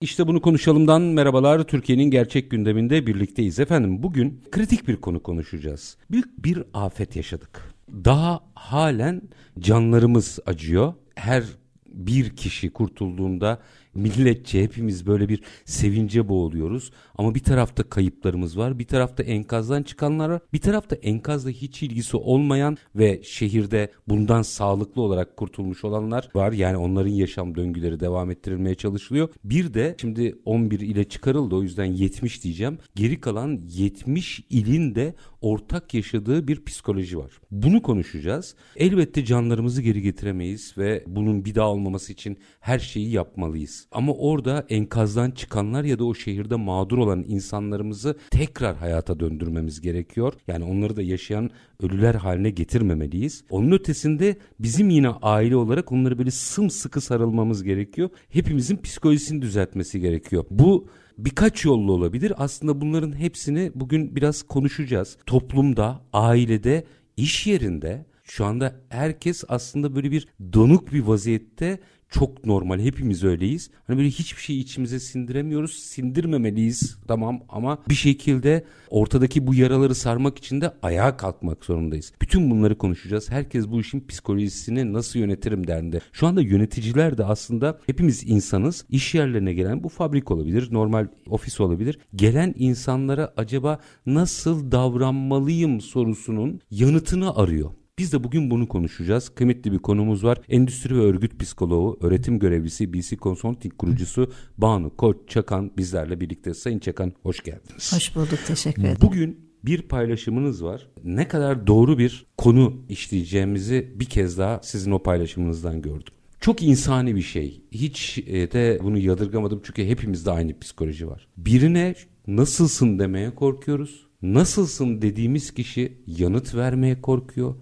İşte bunu konuşalımdan merhabalar. Türkiye'nin gerçek gündeminde birlikteyiz efendim. Bugün kritik bir konu konuşacağız. Büyük bir afet yaşadık. Daha halen canlarımız acıyor. Her bir kişi kurtulduğunda milletçe hepimiz böyle bir sevince boğuluyoruz. Ama bir tarafta kayıplarımız var, bir tarafta enkazdan çıkanlar var, bir tarafta enkazla hiç ilgisi olmayan ve şehirde bundan sağlıklı olarak kurtulmuş olanlar var. Yani onların yaşam döngüleri devam ettirilmeye çalışılıyor. Bir de şimdi 11 ile çıkarıldı o yüzden 70 diyeceğim. Geri kalan 70 ilin de ortak yaşadığı bir psikoloji var. Bunu konuşacağız. Elbette canlarımızı geri getiremeyiz ve bunun bir daha olmaması için her şeyi yapmalıyız. Ama orada enkazdan çıkanlar ya da o şehirde mağdur olan insanlarımızı tekrar hayata döndürmemiz gerekiyor. Yani onları da yaşayan ölüler haline getirmemeliyiz. Onun ötesinde bizim yine aile olarak onları böyle sımsıkı sarılmamız gerekiyor. Hepimizin psikolojisini düzeltmesi gerekiyor. Bu birkaç yollu olabilir. Aslında bunların hepsini bugün biraz konuşacağız. Toplumda, ailede, iş yerinde şu anda herkes aslında böyle bir donuk bir vaziyette çok normal. Hepimiz öyleyiz. Hani böyle hiçbir şey içimize sindiremiyoruz. Sindirmemeliyiz tamam ama bir şekilde ortadaki bu yaraları sarmak için de ayağa kalkmak zorundayız. Bütün bunları konuşacağız. Herkes bu işin psikolojisini nasıl yönetirim derdi. Şu anda yöneticiler de aslında hepimiz insanız. İş yerlerine gelen bu fabrik olabilir, normal ofis olabilir. Gelen insanlara acaba nasıl davranmalıyım sorusunun yanıtını arıyor. Biz de bugün bunu konuşacağız. Kıymetli bir konumuz var. Endüstri ve örgüt psikoloğu, öğretim görevlisi, BC Consulting kurucusu Banu Koç Çakan bizlerle birlikte. Sayın Çakan hoş geldiniz. Hoş bulduk, teşekkür ederim. Bugün bir paylaşımınız var. Ne kadar doğru bir konu işleyeceğimizi bir kez daha sizin o paylaşımınızdan gördüm. Çok insani bir şey. Hiç e, de bunu yadırgamadım çünkü hepimizde aynı psikoloji var. Birine nasılsın demeye korkuyoruz. Nasılsın dediğimiz kişi yanıt vermeye korkuyor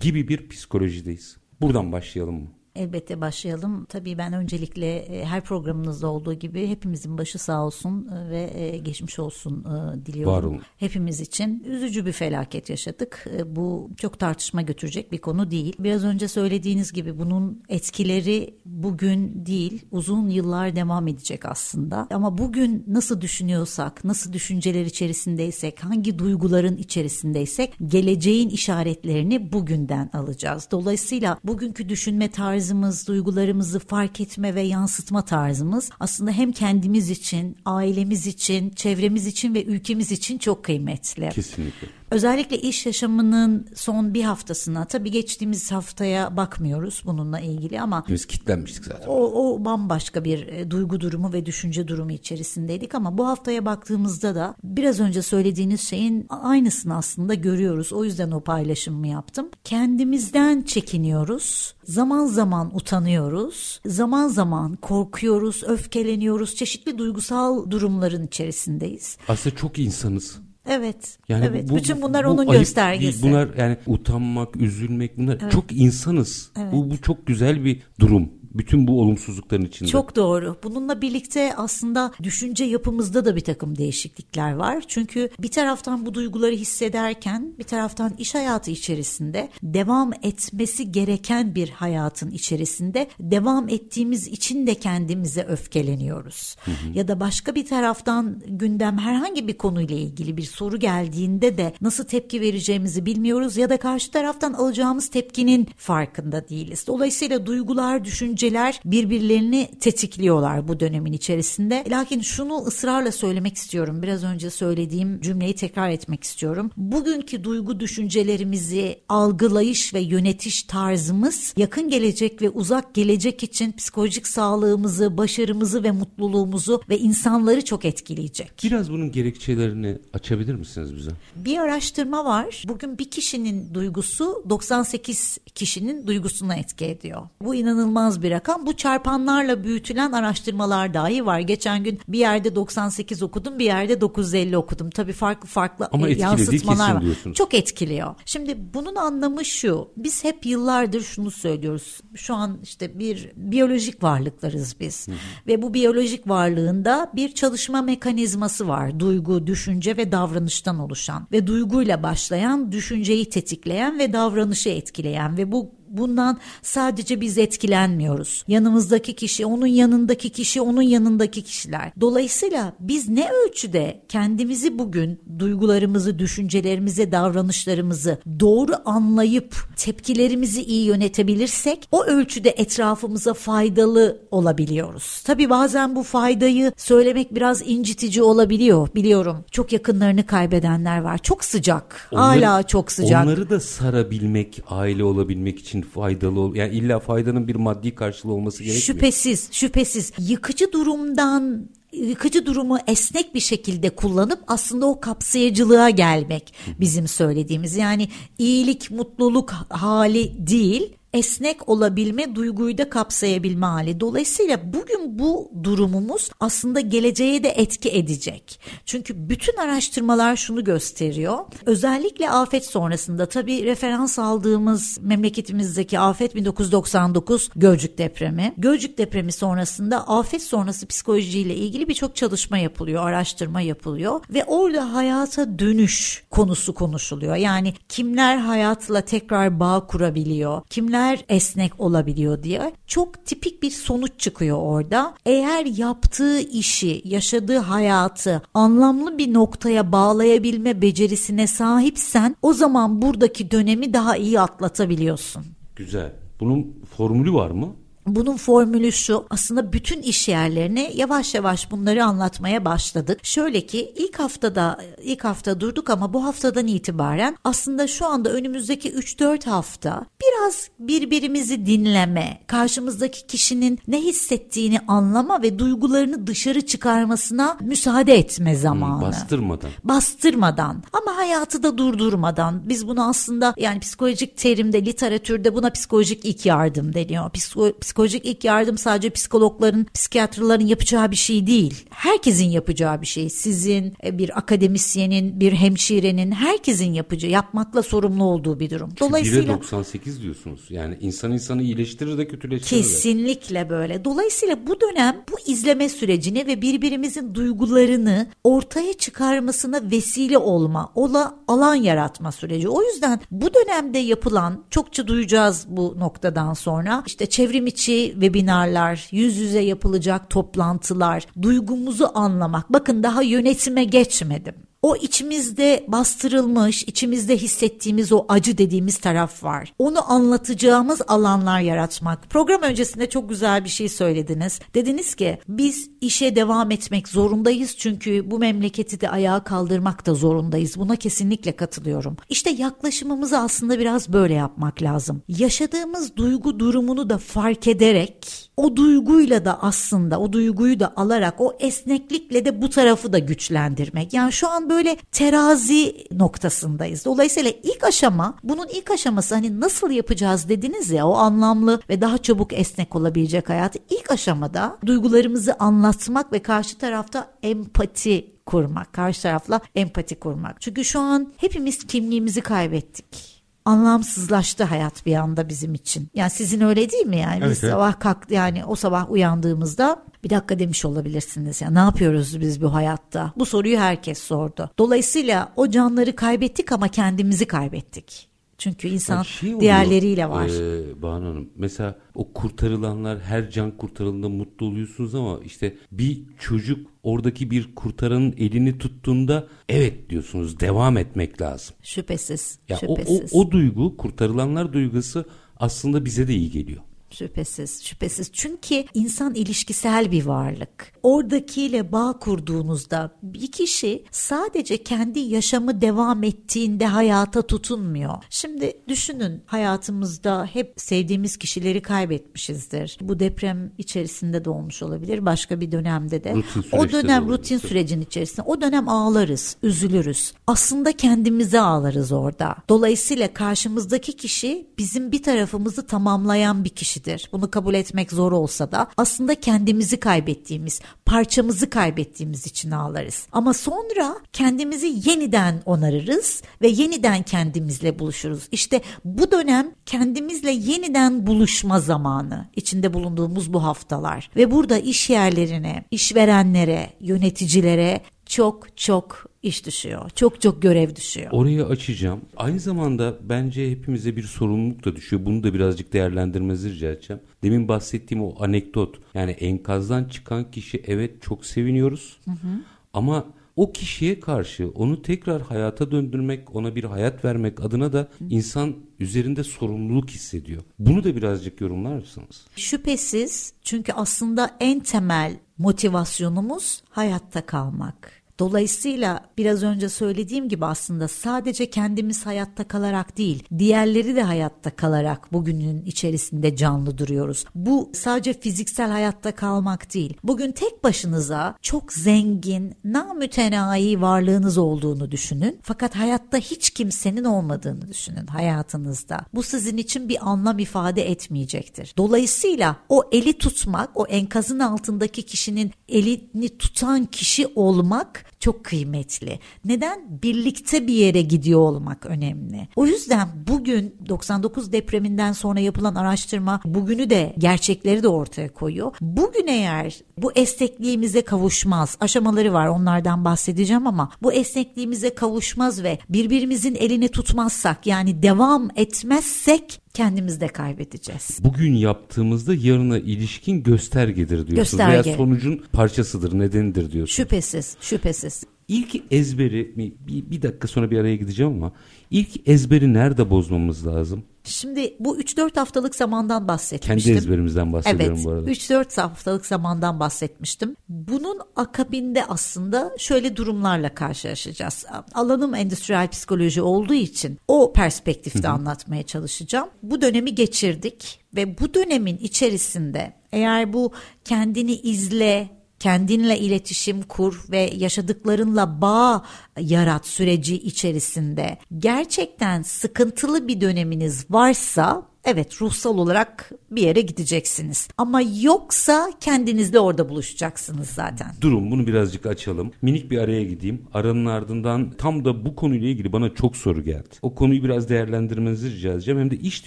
gibi bir psikolojideyiz. Buradan başlayalım mı? Elbette başlayalım. Tabii ben öncelikle e, her programınızda olduğu gibi hepimizin başı sağ olsun e, ve e, geçmiş olsun diliyorum. Var olun. Hepimiz için üzücü bir felaket yaşadık. Bu çok tartışma götürecek bir konu değil. Biraz önce söylediğiniz gibi bunun etkileri bugün değil uzun yıllar devam edecek aslında. Ama bugün nasıl düşünüyorsak, nasıl düşünceler içerisindeysek, hangi duyguların içerisindeysek geleceğin işaretlerini bugünden alacağız. Dolayısıyla bugünkü düşünme tarzı tarzımız, duygularımızı fark etme ve yansıtma tarzımız aslında hem kendimiz için, ailemiz için, çevremiz için ve ülkemiz için çok kıymetli. Kesinlikle. Özellikle iş yaşamının son bir haftasına tabii geçtiğimiz haftaya bakmıyoruz bununla ilgili ama biz kitlenmiştik zaten. O, o bambaşka bir e, duygu durumu ve düşünce durumu içerisindeydik ama bu haftaya baktığımızda da biraz önce söylediğiniz şeyin aynısını aslında görüyoruz. O yüzden o paylaşımımı yaptım. Kendimizden çekiniyoruz. Zaman zaman utanıyoruz. Zaman zaman korkuyoruz, öfkeleniyoruz. Çeşitli duygusal durumların içerisindeyiz. Aslında çok insanız. Evet. Yani evet. Bu, Bütün bunlar bu, onun bu göstergesi. Değil. Bunlar yani utanmak, üzülmek bunlar evet. çok insanız. Evet. Bu bu çok güzel bir durum bütün bu olumsuzlukların içinde. Çok doğru. Bununla birlikte aslında düşünce yapımızda da bir takım değişiklikler var. Çünkü bir taraftan bu duyguları hissederken bir taraftan iş hayatı içerisinde devam etmesi gereken bir hayatın içerisinde devam ettiğimiz için de kendimize öfkeleniyoruz. Hı hı. Ya da başka bir taraftan gündem herhangi bir konuyla ilgili bir soru geldiğinde de nasıl tepki vereceğimizi bilmiyoruz ya da karşı taraftan alacağımız tepkinin farkında değiliz. Dolayısıyla duygular, düşünce düşünceler birbirlerini tetikliyorlar bu dönemin içerisinde. Lakin şunu ısrarla söylemek istiyorum. Biraz önce söylediğim cümleyi tekrar etmek istiyorum. Bugünkü duygu düşüncelerimizi algılayış ve yönetiş tarzımız yakın gelecek ve uzak gelecek için psikolojik sağlığımızı, başarımızı ve mutluluğumuzu ve insanları çok etkileyecek. Biraz bunun gerekçelerini açabilir misiniz bize? Bir araştırma var. Bugün bir kişinin duygusu 98 kişinin duygusuna etki ediyor. Bu inanılmaz bir rakam. Bu çarpanlarla büyütülen araştırmalar dahi var. Geçen gün bir yerde 98 okudum, bir yerde 950 okudum. Tabii farklı farklı Ama yansıtmalar var. Diyorsunuz. Çok etkiliyor. Şimdi bunun anlamı şu. Biz hep yıllardır şunu söylüyoruz. Şu an işte bir biyolojik varlıklarız biz. Hı hı. Ve bu biyolojik varlığında bir çalışma mekanizması var. Duygu, düşünce ve davranıştan oluşan ve duyguyla başlayan, düşünceyi tetikleyen ve davranışı etkileyen ve bu bundan sadece biz etkilenmiyoruz. Yanımızdaki kişi, onun yanındaki kişi, onun yanındaki kişiler. Dolayısıyla biz ne ölçüde kendimizi bugün duygularımızı, düşüncelerimizi, davranışlarımızı doğru anlayıp tepkilerimizi iyi yönetebilirsek o ölçüde etrafımıza faydalı olabiliyoruz. Tabii bazen bu faydayı söylemek biraz incitici olabiliyor biliyorum. Çok yakınlarını kaybedenler var. Çok sıcak. Onları, hala çok sıcak. Onları da sarabilmek, aile olabilmek için faydalı ol yani illa faydanın bir maddi karşılığı olması gerekmiyor. Şüphesiz, şüphesiz. Yıkıcı durumdan yıkıcı durumu esnek bir şekilde kullanıp aslında o kapsayıcılığa gelmek bizim söylediğimiz. Yani iyilik, mutluluk hali değil esnek olabilme, duyguyu da kapsayabilme hali. Dolayısıyla bugün bu durumumuz aslında geleceğe de etki edecek. Çünkü bütün araştırmalar şunu gösteriyor. Özellikle afet sonrasında tabii referans aldığımız memleketimizdeki afet 1999 Gölcük depremi. Gölcük depremi sonrasında afet sonrası psikolojiyle ilgili birçok çalışma yapılıyor, araştırma yapılıyor ve orada hayata dönüş konusu konuşuluyor. Yani kimler hayatla tekrar bağ kurabiliyor? Kimler neler esnek olabiliyor diye çok tipik bir sonuç çıkıyor orada. Eğer yaptığı işi, yaşadığı hayatı anlamlı bir noktaya bağlayabilme becerisine sahipsen o zaman buradaki dönemi daha iyi atlatabiliyorsun. Güzel. Bunun formülü var mı? Bunun formülü şu aslında bütün iş yerlerine yavaş yavaş bunları anlatmaya başladık. Şöyle ki ilk haftada ilk hafta durduk ama bu haftadan itibaren aslında şu anda önümüzdeki 3-4 hafta biraz birbirimizi dinleme, karşımızdaki kişinin ne hissettiğini anlama ve duygularını dışarı çıkarmasına müsaade etme zamanı. Hmm, bastırmadan. Bastırmadan ama hayatı da durdurmadan. Biz bunu aslında yani psikolojik terimde literatürde buna psikolojik ilk yardım deniyor. Psiko psikolojik ilk yardım sadece psikologların, psikiyatrların yapacağı bir şey değil. Herkesin yapacağı bir şey. Sizin, e, bir akademisyenin, bir hemşirenin, herkesin yapacağı, yapmakla sorumlu olduğu bir durum. Dolayısıyla 98 diyorsunuz. Yani insan insanı iyileştirir de kötüleştirir Kesinlikle de. böyle. Dolayısıyla bu dönem bu izleme sürecini ve birbirimizin duygularını ortaya çıkarmasına vesile olma, ola alan yaratma süreci. O yüzden bu dönemde yapılan çokça duyacağız bu noktadan sonra işte çevrim içi içi webinarlar, yüz yüze yapılacak toplantılar, duygumuzu anlamak. Bakın daha yönetime geçmedim o içimizde bastırılmış, içimizde hissettiğimiz o acı dediğimiz taraf var. Onu anlatacağımız alanlar yaratmak. Program öncesinde çok güzel bir şey söylediniz. Dediniz ki biz işe devam etmek zorundayız çünkü bu memleketi de ayağa kaldırmak da zorundayız. Buna kesinlikle katılıyorum. İşte yaklaşımımızı aslında biraz böyle yapmak lazım. Yaşadığımız duygu durumunu da fark ederek o duyguyla da aslında o duyguyu da alarak o esneklikle de bu tarafı da güçlendirmek. Yani şu an böyle terazi noktasındayız. Dolayısıyla ilk aşama bunun ilk aşaması hani nasıl yapacağız dediniz ya o anlamlı ve daha çabuk esnek olabilecek hayatı ilk aşamada duygularımızı anlatmak ve karşı tarafta empati kurmak, karşı tarafla empati kurmak. Çünkü şu an hepimiz kimliğimizi kaybettik anlamsızlaştı hayat bir anda bizim için. Yani sizin öyle değil mi yani? Evet, biz evet. sabah kalk yani o sabah uyandığımızda bir dakika demiş olabilirsiniz ya. Ne yapıyoruz biz bu hayatta? Bu soruyu herkes sordu. Dolayısıyla o canları kaybettik ama kendimizi kaybettik. Çünkü insan şey diğerleriyle var. Ee, Banu Hanım mesela o kurtarılanlar her can kurtarıldığında mutlu oluyorsunuz ama işte bir çocuk oradaki bir kurtaranın elini tuttuğunda evet diyorsunuz devam etmek lazım. Şüphesiz. Ya şüphesiz. O, o, o duygu kurtarılanlar duygusu aslında bize de iyi geliyor. Şüphesiz, şüphesiz. Çünkü insan ilişkisel bir varlık. Oradakiyle bağ kurduğunuzda bir kişi sadece kendi yaşamı devam ettiğinde hayata tutunmuyor. Şimdi düşünün hayatımızda hep sevdiğimiz kişileri kaybetmişizdir. Bu deprem içerisinde de olmuş olabilir, başka bir dönemde de. o dönem de rutin sürecin içerisinde. O dönem ağlarız, üzülürüz. Aslında kendimize ağlarız orada. Dolayısıyla karşımızdaki kişi bizim bir tarafımızı tamamlayan bir kişi sürecidir. Bunu kabul etmek zor olsa da aslında kendimizi kaybettiğimiz, parçamızı kaybettiğimiz için ağlarız. Ama sonra kendimizi yeniden onarırız ve yeniden kendimizle buluşuruz. İşte bu dönem kendimizle yeniden buluşma zamanı içinde bulunduğumuz bu haftalar ve burada iş yerlerine, işverenlere, yöneticilere çok çok iş düşüyor. Çok çok görev düşüyor. Orayı açacağım. Aynı zamanda bence hepimize bir sorumluluk da düşüyor. Bunu da birazcık değerlendirmenizi rica edeceğim. Demin bahsettiğim o anekdot. Yani enkazdan çıkan kişi evet çok seviniyoruz. Hı hı. Ama o kişiye karşı onu tekrar hayata döndürmek, ona bir hayat vermek adına da insan üzerinde sorumluluk hissediyor. Bunu da birazcık yorumlar mısınız? Şüphesiz çünkü aslında en temel motivasyonumuz hayatta kalmak. Dolayısıyla biraz önce söylediğim gibi aslında sadece kendimiz hayatta kalarak değil, diğerleri de hayatta kalarak bugünün içerisinde canlı duruyoruz. Bu sadece fiziksel hayatta kalmak değil. Bugün tek başınıza çok zengin, namütenayi varlığınız olduğunu düşünün. Fakat hayatta hiç kimsenin olmadığını düşünün hayatınızda. Bu sizin için bir anlam ifade etmeyecektir. Dolayısıyla o eli tutmak, o enkazın altındaki kişinin elini tutan kişi olmak çok kıymetli. Neden? Birlikte bir yere gidiyor olmak önemli. O yüzden bugün 99 depreminden sonra yapılan araştırma bugünü de gerçekleri de ortaya koyuyor. Bugün eğer bu esnekliğimize kavuşmaz, aşamaları var onlardan bahsedeceğim ama bu esnekliğimize kavuşmaz ve birbirimizin elini tutmazsak yani devam etmezsek kendimizi de kaybedeceğiz. Bugün yaptığımızda yarına ilişkin göstergedir diyorsunuz. Gösterge. Veya sonucun parçasıdır, nedenidir diyorsunuz. Şüphesiz, şüphesiz. İlk ezberi, bir, bir dakika sonra bir araya gideceğim ama ilk ezberi nerede bozmamız lazım? Şimdi bu 3-4 haftalık zamandan bahsetmiştim. Kendi ezberimizden bahsediyorum evet, bu arada. 3-4 haftalık zamandan bahsetmiştim. Bunun akabinde aslında şöyle durumlarla karşılaşacağız. Alanım endüstriyel psikoloji olduğu için o perspektifte anlatmaya çalışacağım. Bu dönemi geçirdik ve bu dönemin içerisinde eğer bu kendini izle, kendinle iletişim kur ve yaşadıklarınla bağ yarat süreci içerisinde. Gerçekten sıkıntılı bir döneminiz varsa Evet ruhsal olarak bir yere gideceksiniz. Ama yoksa kendinizle orada buluşacaksınız zaten. Durun bunu birazcık açalım. Minik bir araya gideyim. Aranın ardından tam da bu konuyla ilgili bana çok soru geldi. O konuyu biraz değerlendirmenizi rica edeceğim. Hem de iş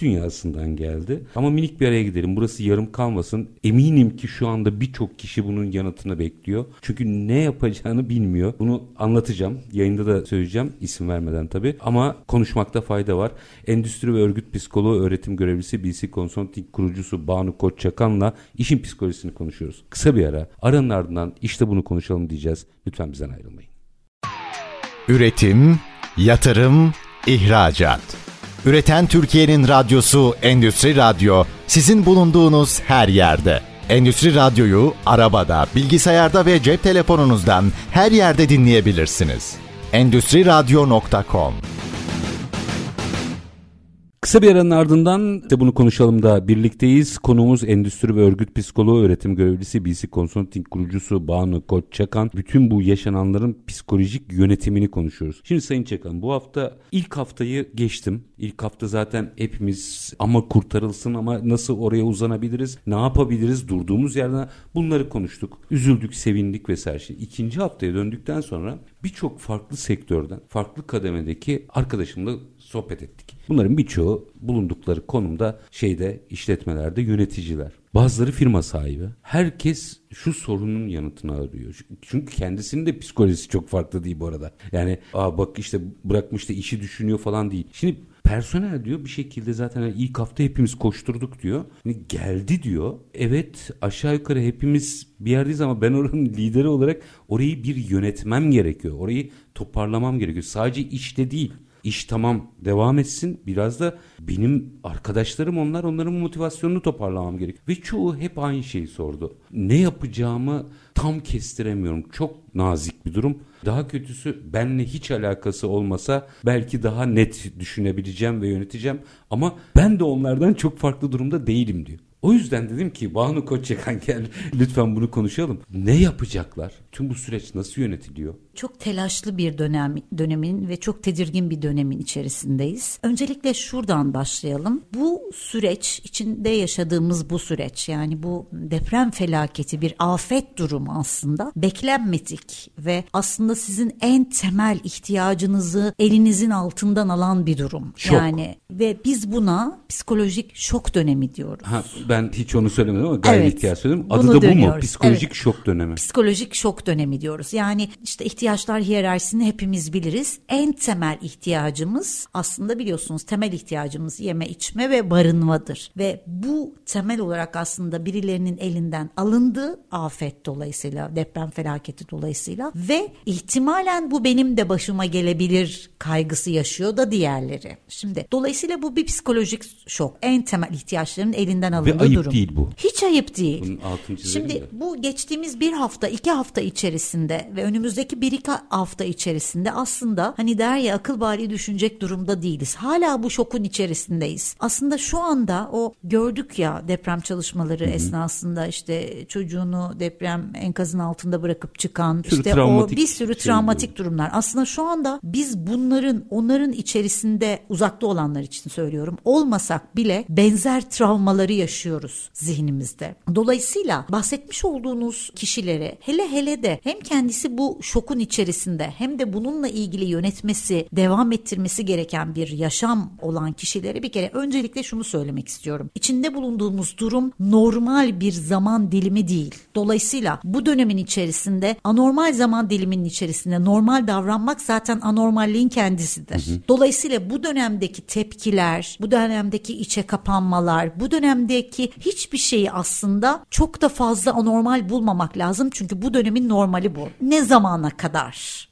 dünyasından geldi. Ama minik bir araya gidelim. Burası yarım kalmasın. Eminim ki şu anda birçok kişi bunun yanıtını bekliyor. Çünkü ne yapacağını bilmiyor. Bunu anlatacağım. Yayında da söyleyeceğim. isim vermeden tabii. Ama konuşmakta fayda var. Endüstri ve örgüt psikoloğu öğretim görevlisi BC Consulting kurucusu Banu Koççakan'la işin psikolojisini konuşuyoruz. Kısa bir ara. Aranın ardından işte bunu konuşalım diyeceğiz. Lütfen bizden ayrılmayın. Üretim, yatırım, ihracat. Üreten Türkiye'nin radyosu Endüstri Radyo sizin bulunduğunuz her yerde. Endüstri Radyo'yu arabada, bilgisayarda ve cep telefonunuzdan her yerde dinleyebilirsiniz. Endüstri Radyo.com Kısa bir aranın ardından de bunu konuşalım da birlikteyiz. Konuğumuz endüstri ve örgüt psikoloğu öğretim görevlisi BC Consulting kurucusu Banu Koç Çakan. Bütün bu yaşananların psikolojik yönetimini konuşuyoruz. Şimdi Sayın Çakan bu hafta ilk haftayı geçtim. İlk hafta zaten hepimiz ama kurtarılsın ama nasıl oraya uzanabiliriz, ne yapabiliriz durduğumuz yerden bunları konuştuk. Üzüldük, sevindik vesaire. Şimdi ikinci haftaya döndükten sonra birçok farklı sektörden, farklı kademedeki arkadaşımla sohbet ettik. Bunların birçoğu bulundukları konumda şeyde işletmelerde yöneticiler. Bazıları firma sahibi. Herkes şu sorunun yanıtını arıyor. Çünkü kendisinin de psikolojisi çok farklı değil bu arada. Yani aa bak işte bırakmış da işi düşünüyor falan değil. Şimdi personel diyor bir şekilde zaten yani ilk hafta hepimiz koşturduk diyor. Yani geldi diyor. Evet aşağı yukarı hepimiz bir yerdeyiz ama ben oranın lideri olarak orayı bir yönetmem gerekiyor. Orayı toparlamam gerekiyor. Sadece işte değil iş tamam devam etsin. Biraz da benim arkadaşlarım onlar onların motivasyonunu toparlamam gerek. Ve çoğu hep aynı şeyi sordu. Ne yapacağımı tam kestiremiyorum. Çok nazik bir durum. Daha kötüsü benle hiç alakası olmasa belki daha net düşünebileceğim ve yöneteceğim. Ama ben de onlardan çok farklı durumda değilim diyor. O yüzden dedim ki Banu Koçyakan gel lütfen bunu konuşalım. Ne yapacaklar? Tüm bu süreç nasıl yönetiliyor? Çok telaşlı bir dönem dönemin ve çok tedirgin bir dönemin içerisindeyiz. Öncelikle şuradan başlayalım. Bu süreç içinde yaşadığımız bu süreç yani bu deprem felaketi bir afet durumu aslında beklenmedik ve aslında sizin en temel ihtiyacınızı elinizin altından alan bir durum. Şok. Yani ve biz buna psikolojik şok dönemi diyoruz. Ha, ben hiç onu söylemedim ama gayri Evet. ihtiyaç söyledim. Adı da bu mu? dönüyoruz. Psikolojik Evet. şok dönemi. Psikolojik şok dönemi diyoruz. Yani işte ihtiyaçlar hiyerarşisini hepimiz biliriz. En temel ihtiyacımız aslında biliyorsunuz temel ihtiyacımız yeme içme ve barınmadır. Ve bu temel olarak aslında birilerinin elinden alındı afet dolayısıyla deprem felaketi dolayısıyla ve ihtimalen bu benim de başıma gelebilir kaygısı yaşıyor da diğerleri. Şimdi dolayısıyla bu bir psikolojik şok. En temel ihtiyaçların elinden alındığı ayıp durum. değil bu. Hiç ayıp değil. Bunun altını Şimdi de. bu geçtiğimiz bir hafta iki hafta içerisinde ve önümüzdeki bir iki hafta içerisinde aslında hani der ya akıl bari düşünecek durumda değiliz. Hala bu şokun içerisindeyiz. Aslında şu anda o gördük ya deprem çalışmaları esnasında işte çocuğunu deprem enkazın altında bırakıp çıkan Bir işte o bir sürü şey travmatik durumlar. Aslında şu anda biz bunların onların içerisinde uzakta olanlar için söylüyorum olmasak bile benzer travmaları yaşıyoruz zihnimizde. Dolayısıyla bahsetmiş olduğunuz kişileri hele hele de hem kendisi bu şokun içerisinde hem de bununla ilgili yönetmesi, devam ettirmesi gereken bir yaşam olan kişilere bir kere öncelikle şunu söylemek istiyorum. İçinde bulunduğumuz durum normal bir zaman dilimi değil. Dolayısıyla bu dönemin içerisinde anormal zaman diliminin içerisinde normal davranmak zaten anormalliğin kendisidir. Dolayısıyla bu dönemdeki tepkiler, bu dönemdeki içe kapanmalar, bu dönemdeki hiçbir şeyi aslında çok da fazla anormal bulmamak lazım. Çünkü bu dönemin normali bu. Ne zamana kadar?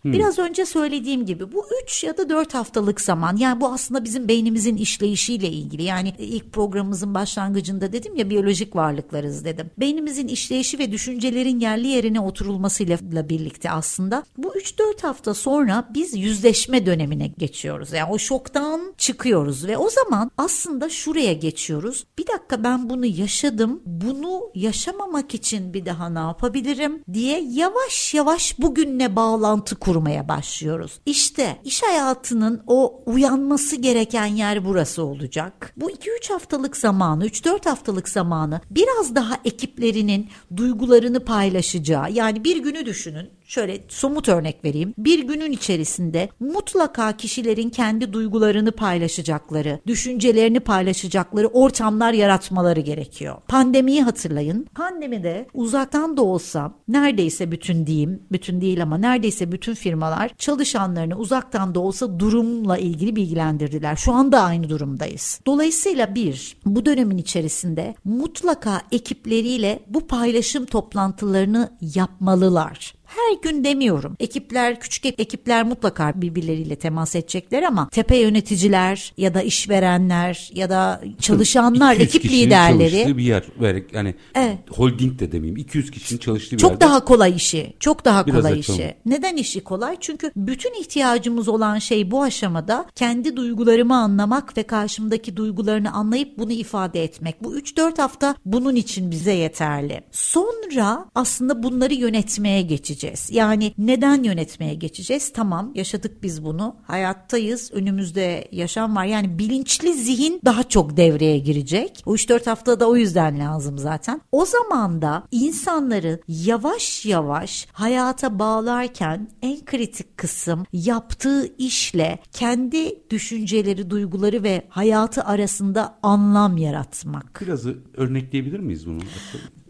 Biraz önce söylediğim gibi bu 3 ya da 4 haftalık zaman. Yani bu aslında bizim beynimizin işleyişiyle ilgili. Yani ilk programımızın başlangıcında dedim ya biyolojik varlıklarız dedim. Beynimizin işleyişi ve düşüncelerin yerli yerine oturulmasıyla birlikte aslında bu 3-4 hafta sonra biz yüzleşme dönemine geçiyoruz. Yani o şoktan çıkıyoruz ve o zaman aslında şuraya geçiyoruz. Bir dakika ben bunu yaşadım. Bunu yaşamamak için bir daha ne yapabilirim diye yavaş yavaş bugünle bağlantı kurmaya başlıyoruz. İşte iş hayatının o uyanması gereken yer burası olacak. Bu 2-3 haftalık zamanı, 3-4 haftalık zamanı biraz daha ekiplerinin duygularını paylaşacağı yani bir günü düşünün. Şöyle somut örnek vereyim. Bir günün içerisinde mutlaka kişilerin kendi duygularını paylaşacakları, düşüncelerini paylaşacakları ortamlar yaratmaları gerekiyor. Pandemiyi hatırlayın. Pandemide uzaktan da olsa neredeyse bütün diyeyim, bütün değil ama neredeyse bütün firmalar çalışanlarını uzaktan da olsa durumla ilgili bilgilendirdiler. Şu anda aynı durumdayız. Dolayısıyla bir, bu dönemin içerisinde mutlaka ekipleriyle bu paylaşım toplantılarını yapmalılar. Her gün demiyorum. Ekipler, küçük ekipler mutlaka birbirleriyle temas edecekler ama tepe yöneticiler ya da işverenler ya da çalışanlar, 200 ekip liderleri çalıştığı bir yer. Yani Evet. holding de demeyeyim. 200 kişinin çalıştığı bir çok yerde. daha kolay işi. Çok daha Biraz kolay açalım. işi. Neden işi kolay? Çünkü bütün ihtiyacımız olan şey bu aşamada kendi duygularımı anlamak ve karşımdaki duygularını anlayıp bunu ifade etmek. Bu 3-4 hafta bunun için bize yeterli. Sonra aslında bunları yönetmeye geçeceğiz. Yani neden yönetmeye geçeceğiz? Tamam yaşadık biz bunu. Hayattayız. Önümüzde yaşam var. Yani bilinçli zihin daha çok devreye girecek. O 3-4 hafta da o yüzden lazım zaten. O zaman da insanları yavaş yavaş hayata bağlarken en kritik kısım yaptığı işle kendi düşünceleri, duyguları ve hayatı arasında anlam yaratmak. Biraz örnekleyebilir miyiz bunu?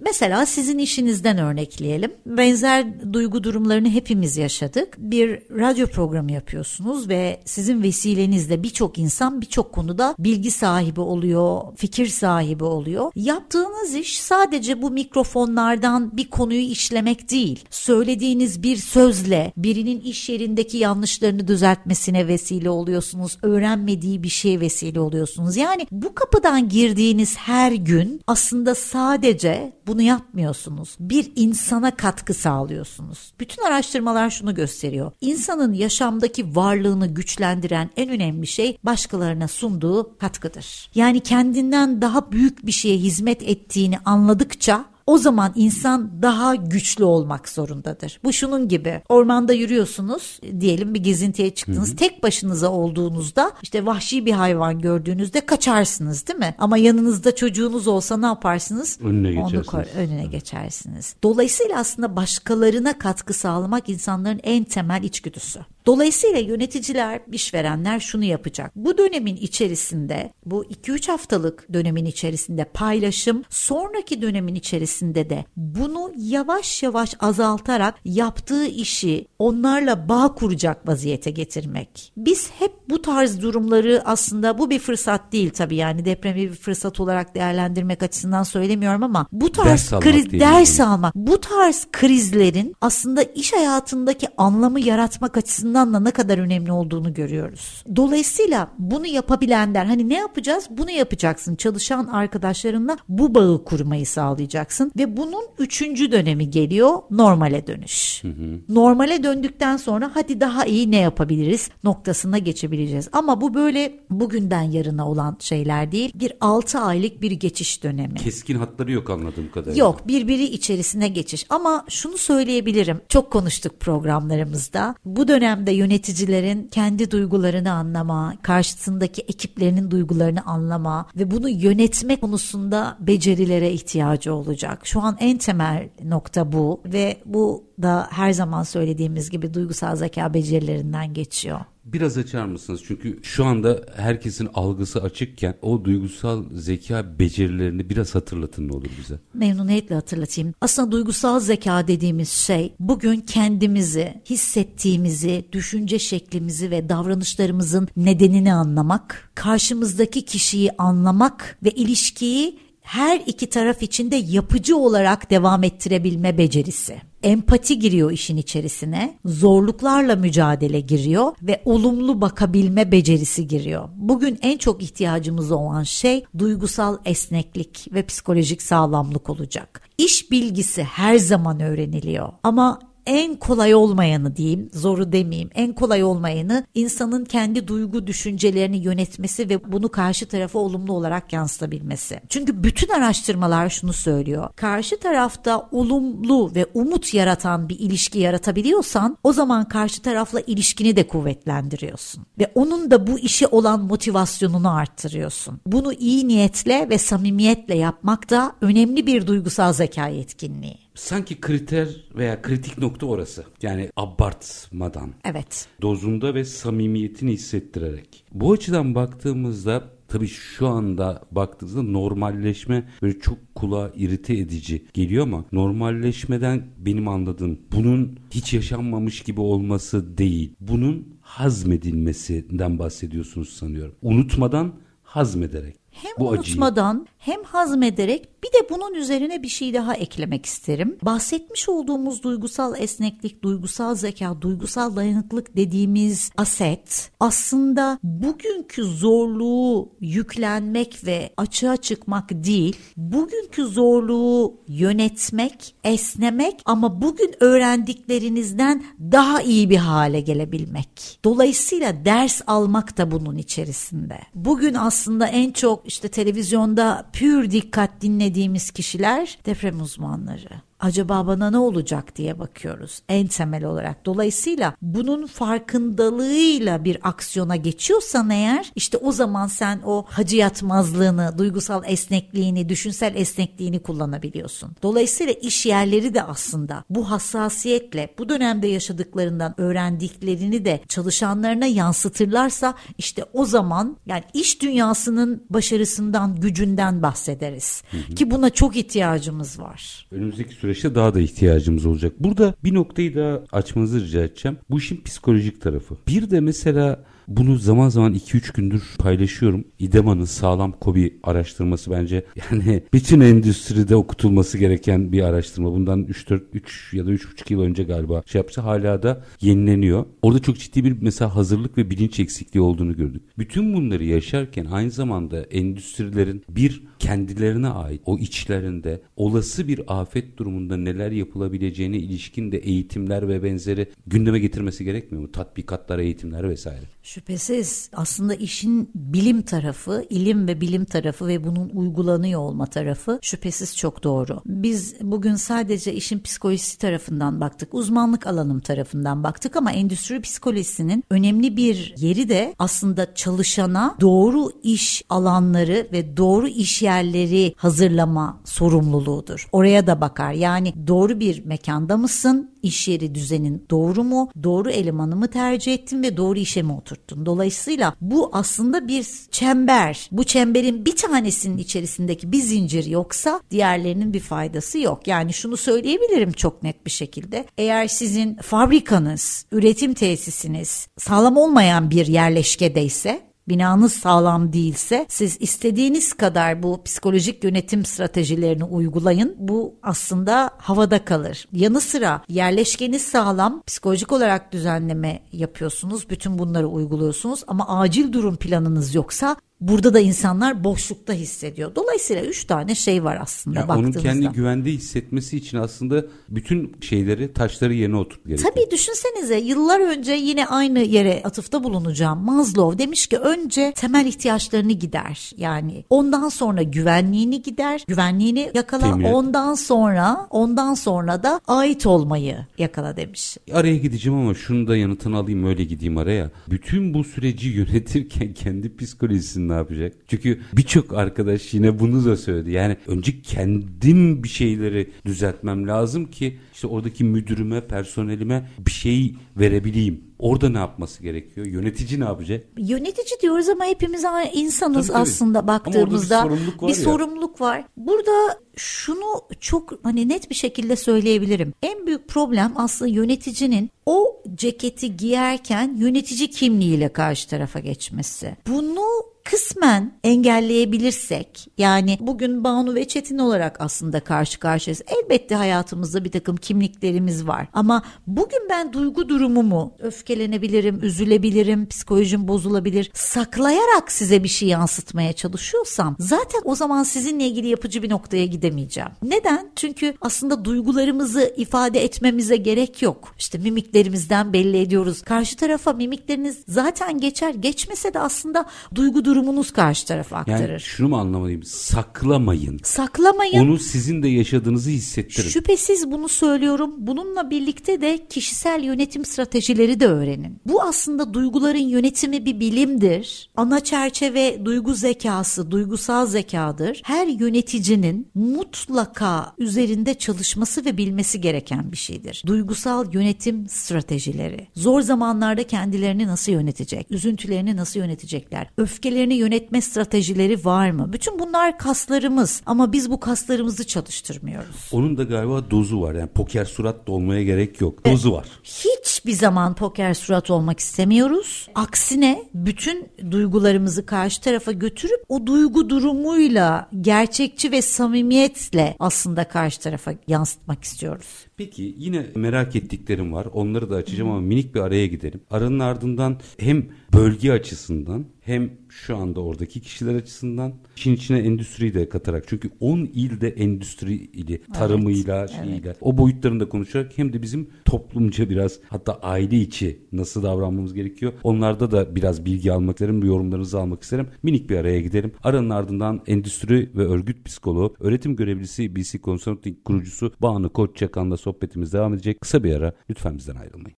Mesela sizin işinizden örnekleyelim. Benzer duygu durumlarını hepimiz yaşadık. Bir radyo programı yapıyorsunuz ve sizin vesilenizle birçok insan birçok konuda bilgi sahibi oluyor, fikir sahibi oluyor. Yaptığınız iş sadece bu mikrofonlardan bir konuyu işlemek değil. Söylediğiniz bir sözle birinin iş yerindeki yanlışlarını düzeltmesine vesile oluyorsunuz. Öğrenmediği bir şeye vesile oluyorsunuz. Yani bu kapıdan girdiğiniz her gün aslında sadece bunu yapmıyorsunuz. Bir insana katkı sağlıyorsunuz. Bütün araştırmalar şunu gösteriyor. İnsanın yaşamdaki varlığını güçlendiren en önemli şey başkalarına sunduğu katkıdır. Yani kendinden daha büyük bir şeye hizmet ettiğini anladıkça O zaman insan daha güçlü olmak zorundadır. Bu şunun gibi. Ormanda yürüyorsunuz. Diyelim bir gezintiye çıktınız. Hı-hı. Tek başınıza olduğunuzda işte vahşi bir hayvan gördüğünüzde kaçarsınız değil mi? Ama yanınızda çocuğunuz olsa ne yaparsınız? Önüne geçersiniz. Onu önüne geçersiniz. Dolayısıyla aslında başkalarına katkı sağlamak insanların en temel içgüdüsü. Dolayısıyla yöneticiler, işverenler şunu yapacak. Bu dönemin içerisinde, bu 2-3 haftalık dönemin içerisinde paylaşım, sonraki dönemin içerisinde de bunu yavaş yavaş azaltarak yaptığı işi onlarla bağ kuracak vaziyete getirmek. Biz hep bu tarz durumları aslında bu bir fırsat değil tabii yani depremi bir fırsat olarak değerlendirmek açısından söylemiyorum ama bu tarz ders kriz ders almak, bu tarz krizlerin aslında iş hayatındaki anlamı yaratmak açısından açısından da ne kadar önemli olduğunu görüyoruz. Dolayısıyla bunu yapabilenler hani ne yapacağız? Bunu yapacaksın. Çalışan arkadaşlarınla bu bağı kurmayı sağlayacaksın ve bunun üçüncü dönemi geliyor normale dönüş. Hı hı. Normale döndükten sonra hadi daha iyi ne yapabiliriz noktasına geçebileceğiz. Ama bu böyle bugünden yarına olan şeyler değil. Bir 6 aylık bir geçiş dönemi. Keskin hatları yok anladığım kadarıyla. Yok birbiri içerisine geçiş ama şunu söyleyebilirim. Çok konuştuk programlarımızda. Bu dönem dönemde yöneticilerin kendi duygularını anlama, karşısındaki ekiplerinin duygularını anlama ve bunu yönetme konusunda becerilere ihtiyacı olacak. Şu an en temel nokta bu ve bu da her zaman söylediğimiz gibi duygusal zeka becerilerinden geçiyor. Biraz açar mısınız? Çünkü şu anda herkesin algısı açıkken o duygusal zeka becerilerini biraz hatırlatın ne olur bize. Memnuniyetle hatırlatayım. Aslında duygusal zeka dediğimiz şey bugün kendimizi, hissettiğimizi, düşünce şeklimizi ve davranışlarımızın nedenini anlamak, karşımızdaki kişiyi anlamak ve ilişkiyi her iki taraf içinde yapıcı olarak devam ettirebilme becerisi empati giriyor işin içerisine, zorluklarla mücadele giriyor ve olumlu bakabilme becerisi giriyor. Bugün en çok ihtiyacımız olan şey duygusal esneklik ve psikolojik sağlamlık olacak. İş bilgisi her zaman öğreniliyor ama en kolay olmayanı diyeyim, zoru demeyeyim, en kolay olmayanı insanın kendi duygu düşüncelerini yönetmesi ve bunu karşı tarafa olumlu olarak yansıtabilmesi. Çünkü bütün araştırmalar şunu söylüyor. Karşı tarafta olumlu ve umut yaratan bir ilişki yaratabiliyorsan o zaman karşı tarafla ilişkini de kuvvetlendiriyorsun. Ve onun da bu işe olan motivasyonunu arttırıyorsun. Bunu iyi niyetle ve samimiyetle yapmak da önemli bir duygusal zeka yetkinliği sanki kriter veya kritik nokta orası. Yani abartmadan. Evet. Dozunda ve samimiyetini hissettirerek. Bu açıdan baktığımızda tabii şu anda baktığınızda normalleşme böyle çok kulağa irite edici geliyor ama normalleşmeden benim anladığım bunun hiç yaşanmamış gibi olması değil. Bunun hazmedilmesinden bahsediyorsunuz sanıyorum. Unutmadan hazmederek. Hem bu unutmadan acıyı. hem hazmederek bir de bunun üzerine bir şey daha eklemek isterim. Bahsetmiş olduğumuz duygusal esneklik, duygusal zeka, duygusal dayanıklık dediğimiz aset aslında bugünkü zorluğu yüklenmek ve açığa çıkmak değil, bugünkü zorluğu yönetmek, esnemek ama bugün öğrendiklerinizden daha iyi bir hale gelebilmek. Dolayısıyla ders almak da bunun içerisinde. Bugün aslında en çok işte televizyonda pür dikkat dinlediğimiz kişiler deprem uzmanları acaba bana ne olacak diye bakıyoruz en temel olarak. Dolayısıyla bunun farkındalığıyla bir aksiyona geçiyorsan eğer işte o zaman sen o hacı yatmazlığını, duygusal esnekliğini, düşünsel esnekliğini kullanabiliyorsun. Dolayısıyla iş yerleri de aslında bu hassasiyetle bu dönemde yaşadıklarından öğrendiklerini de çalışanlarına yansıtırlarsa işte o zaman yani iş dünyasının başarısından, gücünden bahsederiz. Hı hı. Ki buna çok ihtiyacımız var. Önümüzdeki süreçte daha da ihtiyacımız olacak. Burada bir noktayı daha açmanızı rica edeceğim. Bu işin psikolojik tarafı. Bir de mesela bunu zaman zaman 2-3 gündür paylaşıyorum. İDEMA'nın sağlam kobi araştırması bence yani bütün endüstride okutulması gereken bir araştırma. Bundan 3-4 3 ya da 3,5 yıl önce galiba şey yapsa hala da yenileniyor. Orada çok ciddi bir mesela hazırlık ve bilinç eksikliği olduğunu gördük. Bütün bunları yaşarken aynı zamanda endüstrilerin bir kendilerine ait o içlerinde olası bir afet durumunda neler yapılabileceğine ilişkin de eğitimler ve benzeri gündeme getirmesi gerekmiyor mu? Tatbikatlar, eğitimler vesaire. Şüphesiz aslında işin bilim tarafı, ilim ve bilim tarafı ve bunun uygulanıyor olma tarafı şüphesiz çok doğru. Biz bugün sadece işin psikolojisi tarafından baktık, uzmanlık alanım tarafından baktık ama endüstri psikolojisinin önemli bir yeri de aslında çalışana doğru iş alanları ve doğru iş yerleri hazırlama sorumluluğudur. Oraya da bakar. Yani doğru bir mekanda mısın? İş yeri düzenin doğru mu? Doğru elemanı mı tercih ettin ve doğru işe mi oturttun? Dolayısıyla bu aslında bir çember. Bu çemberin bir tanesinin içerisindeki bir zincir yoksa diğerlerinin bir faydası yok. Yani şunu söyleyebilirim çok net bir şekilde. Eğer sizin fabrikanız, üretim tesisiniz sağlam olmayan bir yerleşkedeyse binanız sağlam değilse siz istediğiniz kadar bu psikolojik yönetim stratejilerini uygulayın. Bu aslında havada kalır. Yanı sıra yerleşkeniz sağlam, psikolojik olarak düzenleme yapıyorsunuz. Bütün bunları uyguluyorsunuz ama acil durum planınız yoksa Burada da insanlar boşlukta hissediyor. Dolayısıyla üç tane şey var aslında yani baktığımızda. Onun kendi güvende hissetmesi için aslında bütün şeyleri, taşları yerine oturtmak gerekiyor. Tabii düşünsenize yıllar önce yine aynı yere atıfta bulunacağım. Maslow demiş ki önce temel ihtiyaçlarını gider. Yani ondan sonra güvenliğini gider. Güvenliğini yakala. Temin ondan sonra ondan sonra da ait olmayı yakala demiş. Araya gideceğim ama şunu da yanıtını alayım öyle gideyim araya. Bütün bu süreci yönetirken kendi psikolojisini ne yapacak? Çünkü birçok arkadaş yine bunu da söyledi. Yani önce kendim bir şeyleri düzeltmem lazım ki işte oradaki müdürüme, personelime bir şey verebileyim. Orada ne yapması gerekiyor? Yönetici ne yapacak? Yönetici diyoruz ama hepimiz insanız Tabii, tabii. aslında Ama orada bir baktığımızda. sorumluluk var bir ya. sorumluluk var. Burada şunu çok hani net bir şekilde söyleyebilirim. En büyük problem aslında yöneticinin o ceketi giyerken yönetici kimliğiyle karşı tarafa geçmesi. Bunu kısmen engelleyebilirsek yani bugün Banu ve Çetin olarak aslında karşı karşıyayız. Elbette hayatımızda bir takım kimliklerimiz var ama bugün ben duygu durumumu öfkelenebilirim, üzülebilirim, psikolojim bozulabilir. Saklayarak size bir şey yansıtmaya çalışıyorsam zaten o zaman sizinle ilgili yapıcı bir noktaya gidemeyeceğim. Neden? Çünkü aslında duygularımızı ifade etmemize gerek yok. İşte mimiklerimizden belli ediyoruz. Karşı tarafa mimikleriniz zaten geçer. Geçmese de aslında duygu durumunuz karşı tarafa aktarır. Yani şunu mu anlamalıyım? Saklamayın. Saklamayın. Onu sizin de yaşadığınızı hissettirin. Şüphesiz bunu söylüyorum. Bununla birlikte de kişisel yönetim stratejileri de öğrenin. Bu aslında duyguların yönetimi bir bilimdir. Ana çerçeve duygu zekası, duygusal zekadır. Her yöneticinin mutlaka üzerinde çalışması ve bilmesi gereken bir şeydir. Duygusal yönetim stratejileri. Zor zamanlarda kendilerini nasıl yönetecek? Üzüntülerini nasıl yönetecekler? Öfkelerini yönetme stratejileri var mı? Bütün bunlar kaslarımız ama biz bu kaslarımızı çalıştırmıyoruz. Onun da galiba dozu var. Yani poker surat da olmaya gerek yok. Dozu var. Hiçbir zaman poker surat olmak istemiyoruz. Aksine bütün duygularımızı karşı tarafa götürüp o duygu durumuyla gerçekçi ve samimiyetle aslında karşı tarafa yansıtmak istiyoruz. Peki yine merak ettiklerim var. Onları da açacağım ama minik bir araya gidelim. Aranın ardından hem bölge açısından hem şu anda oradaki kişiler açısından işin içine endüstriyi de katarak. Çünkü 10 ilde endüstri ili tarımıyla şeyiyle o boyutlarını da konuşarak hem de bizim toplumca biraz hatta aile içi nasıl davranmamız gerekiyor. Onlarda da biraz bilgi almak isterim, yorumlarınızı almak isterim. Minik bir araya gidelim. Aranın ardından endüstri ve örgüt psikoloğu, öğretim görevlisi BC Consulting kurucusu Banu Koççakan'la sohbetimiz devam edecek. Kısa bir ara lütfen bizden ayrılmayın.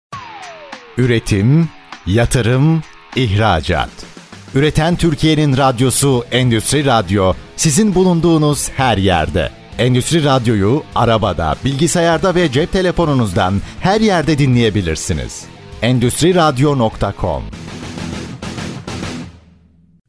Üretim, yatırım, ihracat. Üreten Türkiye'nin radyosu Endüstri Radyo sizin bulunduğunuz her yerde. Endüstri Radyo'yu arabada, bilgisayarda ve cep telefonunuzdan her yerde dinleyebilirsiniz. Endüstri Radyo.com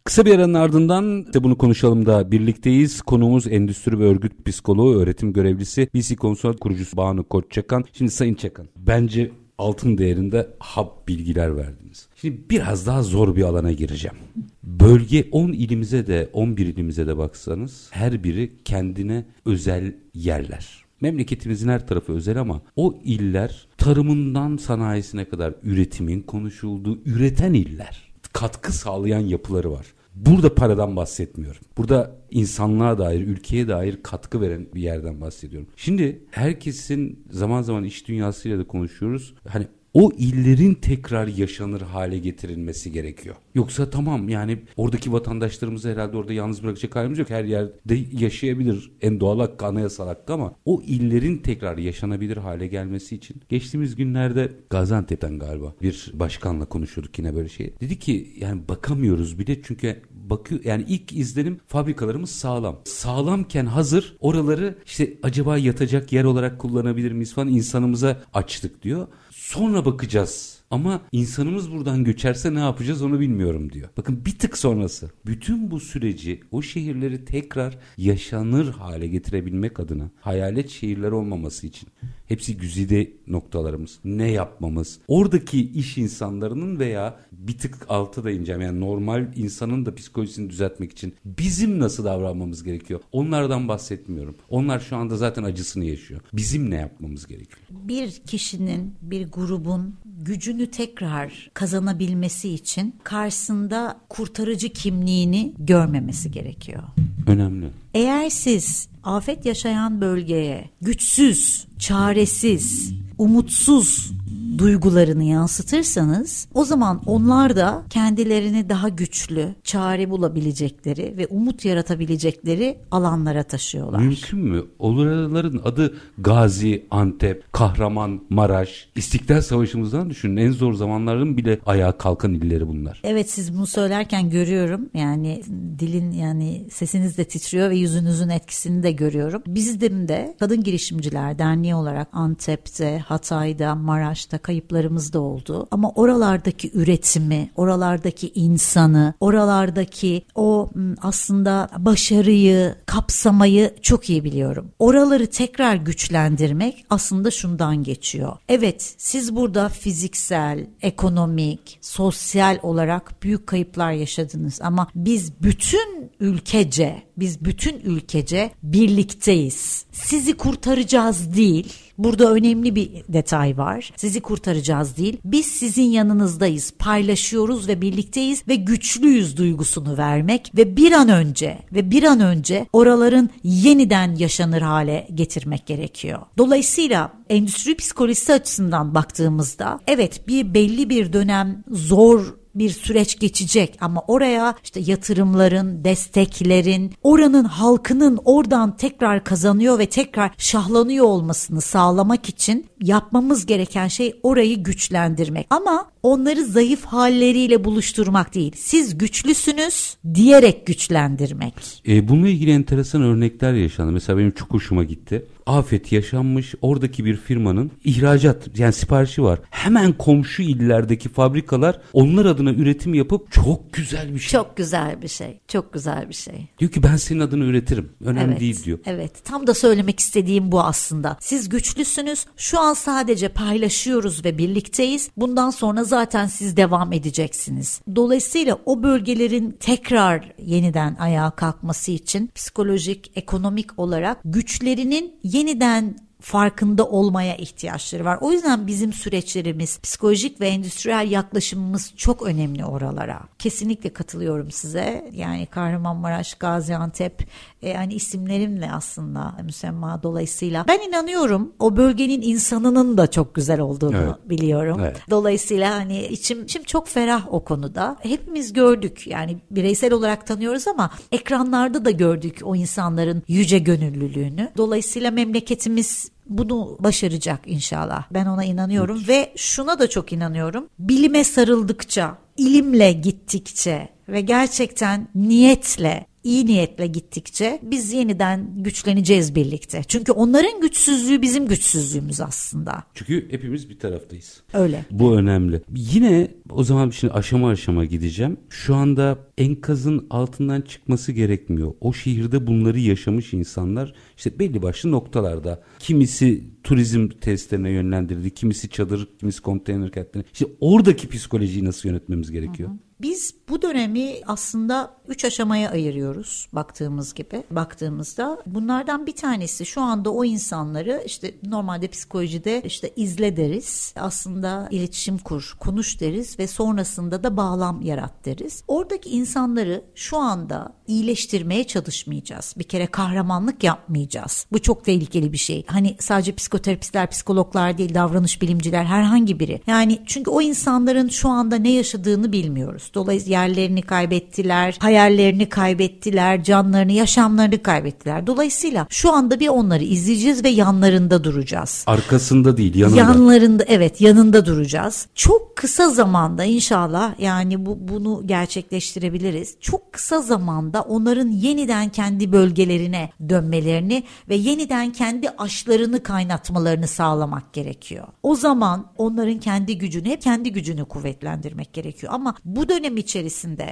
Kısa bir aranın ardından de bunu konuşalım da birlikteyiz. Konuğumuz endüstri ve örgüt psikoloğu, öğretim görevlisi, BC Consult kurucusu Banu Koççakan. Şimdi Sayın Çakan, bence altın değerinde hap bilgiler verdiniz. Şimdi biraz daha zor bir alana gireceğim. Bölge 10 ilimize de 11 ilimize de baksanız her biri kendine özel yerler. Memleketimizin her tarafı özel ama o iller tarımından sanayisine kadar üretimin konuşulduğu üreten iller. Katkı sağlayan yapıları var. Burada paradan bahsetmiyorum. Burada insanlığa dair, ülkeye dair katkı veren bir yerden bahsediyorum. Şimdi herkesin zaman zaman iş dünyasıyla da konuşuyoruz. Hani o illerin tekrar yaşanır hale getirilmesi gerekiyor. Yoksa tamam yani oradaki vatandaşlarımızı herhalde orada yalnız bırakacak halimiz yok. Her yerde yaşayabilir en doğal hakkı anayasal hakkı ama o illerin tekrar yaşanabilir hale gelmesi için geçtiğimiz günlerde Gaziantep'ten galiba bir başkanla konuşuyorduk yine böyle şey. Dedi ki yani bakamıyoruz bile çünkü bakıyor yani ilk izlenim fabrikalarımız sağlam. Sağlamken hazır oraları işte acaba yatacak yer olarak kullanabilir miyiz falan insanımıza açtık diyor. Sonra bakacağız. Ama insanımız buradan göçerse ne yapacağız onu bilmiyorum diyor. Bakın bir tık sonrası. Bütün bu süreci o şehirleri tekrar yaşanır hale getirebilmek adına hayalet şehirler olmaması için hepsi güzide noktalarımız. Ne yapmamız? Oradaki iş insanlarının veya bir tık altı da ineceğim. Yani normal insanın da psikolojisini düzeltmek için bizim nasıl davranmamız gerekiyor? Onlardan bahsetmiyorum. Onlar şu anda zaten acısını yaşıyor. Bizim ne yapmamız gerekiyor? Bir kişinin, bir grubun gücünü tekrar kazanabilmesi için karşısında kurtarıcı kimliğini görmemesi gerekiyor. Önemli. Eğer siz afet yaşayan bölgeye güçsüz, çaresiz, umutsuz duygularını yansıtırsanız o zaman onlar da kendilerini daha güçlü, çare bulabilecekleri ve umut yaratabilecekleri alanlara taşıyorlar. Mümkün mü? Oraların adı Gazi, Antep, Kahraman, Maraş, İstiklal Savaşımızdan düşünün. En zor zamanların bile ayağa kalkan illeri bunlar. Evet siz bunu söylerken görüyorum. Yani dilin yani sesiniz de titriyor ve yüzünüzün etkisini de görüyorum. Bizim de Kadın Girişimciler Derneği olarak Antep'te, Hatay'da, Maraş'ta kayıplarımız da oldu. Ama oralardaki üretimi, oralardaki insanı, oralardaki o aslında başarıyı, kapsamayı çok iyi biliyorum. Oraları tekrar güçlendirmek aslında şundan geçiyor. Evet siz burada fiziksel, ekonomik, sosyal olarak büyük kayıplar yaşadınız ama biz bütün ülkece, biz bütün ülkece birlikteyiz. Sizi kurtaracağız değil Burada önemli bir detay var. Sizi kurtaracağız değil. Biz sizin yanınızdayız. Paylaşıyoruz ve birlikteyiz ve güçlüyüz duygusunu vermek ve bir an önce ve bir an önce oraların yeniden yaşanır hale getirmek gerekiyor. Dolayısıyla endüstri psikolojisi açısından baktığımızda evet bir belli bir dönem zor bir süreç geçecek ama oraya işte yatırımların, desteklerin, oranın halkının oradan tekrar kazanıyor ve tekrar şahlanıyor olmasını sağlamak için yapmamız gereken şey orayı güçlendirmek. Ama onları zayıf halleriyle buluşturmak değil. Siz güçlüsünüz diyerek güçlendirmek. E, bununla ilgili enteresan örnekler yaşandı. Mesela benim çok hoşuma gitti afet yaşanmış. Oradaki bir firmanın ihracat yani siparişi var. Hemen komşu illerdeki fabrikalar onlar adına üretim yapıp çok güzel bir şey. Çok güzel bir şey. Çok güzel bir şey. Diyor ki ben senin adını üretirim. Önemli evet, değil diyor. Evet. Tam da söylemek istediğim bu aslında. Siz güçlüsünüz. Şu an sadece paylaşıyoruz ve birlikteyiz. Bundan sonra zaten siz devam edeceksiniz. Dolayısıyla o bölgelerin tekrar yeniden ayağa kalkması için psikolojik, ekonomik olarak güçlerinin yeniden farkında olmaya ihtiyaçları var. O yüzden bizim süreçlerimiz, psikolojik ve endüstriyel yaklaşımımız çok önemli oralara. Kesinlikle katılıyorum size. Yani Kahramanmaraş, Gaziantep e, yani isimlerimle aslında müsemma dolayısıyla. Ben inanıyorum o bölgenin insanının da çok güzel olduğunu evet. biliyorum. Evet. Dolayısıyla hani içim, içim çok ferah o konuda. Hepimiz gördük yani bireysel olarak tanıyoruz ama ekranlarda da gördük o insanların yüce gönüllülüğünü. Dolayısıyla memleketimiz bunu başaracak inşallah. Ben ona inanıyorum evet. ve şuna da çok inanıyorum. Bilime sarıldıkça, ilimle gittikçe ve gerçekten niyetle iyi niyetle gittikçe biz yeniden güçleneceğiz birlikte. Çünkü onların güçsüzlüğü bizim güçsüzlüğümüz aslında. Çünkü hepimiz bir taraftayız. Öyle. Bu önemli. Yine o zaman şimdi aşama aşama gideceğim. Şu anda enkazın altından çıkması gerekmiyor. O şehirde bunları yaşamış insanlar işte belli başlı noktalarda. Kimisi turizm testlerine yönlendirildi, kimisi çadır, kimisi konteyner kentlerine. İşte oradaki psikolojiyi nasıl yönetmemiz gerekiyor? Hı hı. Biz bu dönemi aslında üç aşamaya ayırıyoruz baktığımız gibi. Baktığımızda bunlardan bir tanesi şu anda o insanları işte normalde psikolojide işte izle deriz. Aslında iletişim kur, konuş deriz ve sonrasında da bağlam yarat deriz. Oradaki insanları şu anda iyileştirmeye çalışmayacağız. Bir kere kahramanlık yapmayacağız. Bu çok tehlikeli bir şey. Hani sadece psikoterapistler, psikologlar değil, davranış bilimciler herhangi biri. Yani çünkü o insanların şu anda ne yaşadığını bilmiyoruz. Dolayısıyla yerlerini kaybettiler, hayallerini kaybettiler, canlarını, yaşamlarını kaybettiler. Dolayısıyla şu anda bir onları izleyeceğiz ve yanlarında duracağız. Arkasında değil, yanında. Yanlarında evet, yanında duracağız. Çok kısa zamanda inşallah yani bu bunu gerçekleştirebiliriz. Çok kısa zamanda onların yeniden kendi bölgelerine dönmelerini ve yeniden kendi aşlarını kaynatmalarını sağlamak gerekiyor. O zaman onların kendi gücünü, hep kendi gücünü kuvvetlendirmek gerekiyor. Ama bu dönem içerisinde